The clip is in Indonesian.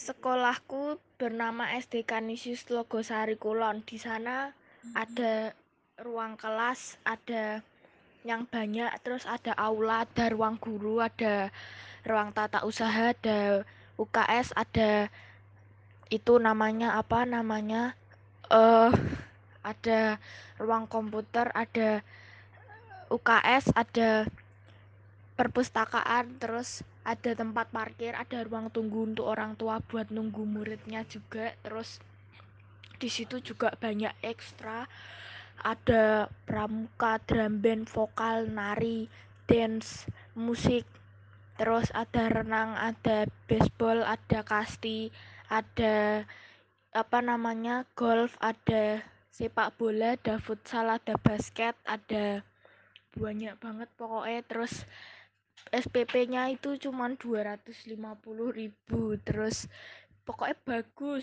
Sekolahku bernama SD Kanisius Logosari Kulon. Di sana ada ruang kelas, ada yang banyak, terus ada aula, ada ruang guru, ada ruang tata usaha, ada UKS, ada itu namanya apa namanya? eh ada ruang komputer, ada UKS, ada perpustakaan, terus ada tempat parkir, ada ruang tunggu untuk orang tua buat nunggu muridnya juga. Terus di situ juga banyak ekstra. Ada pramuka, drum band, vokal, nari, dance, musik. Terus ada renang, ada baseball, ada kasti, ada apa namanya? golf, ada sepak bola, ada futsal, ada basket, ada banyak banget pokoknya terus SPP-nya itu cuma 250.000 terus pokoknya bagus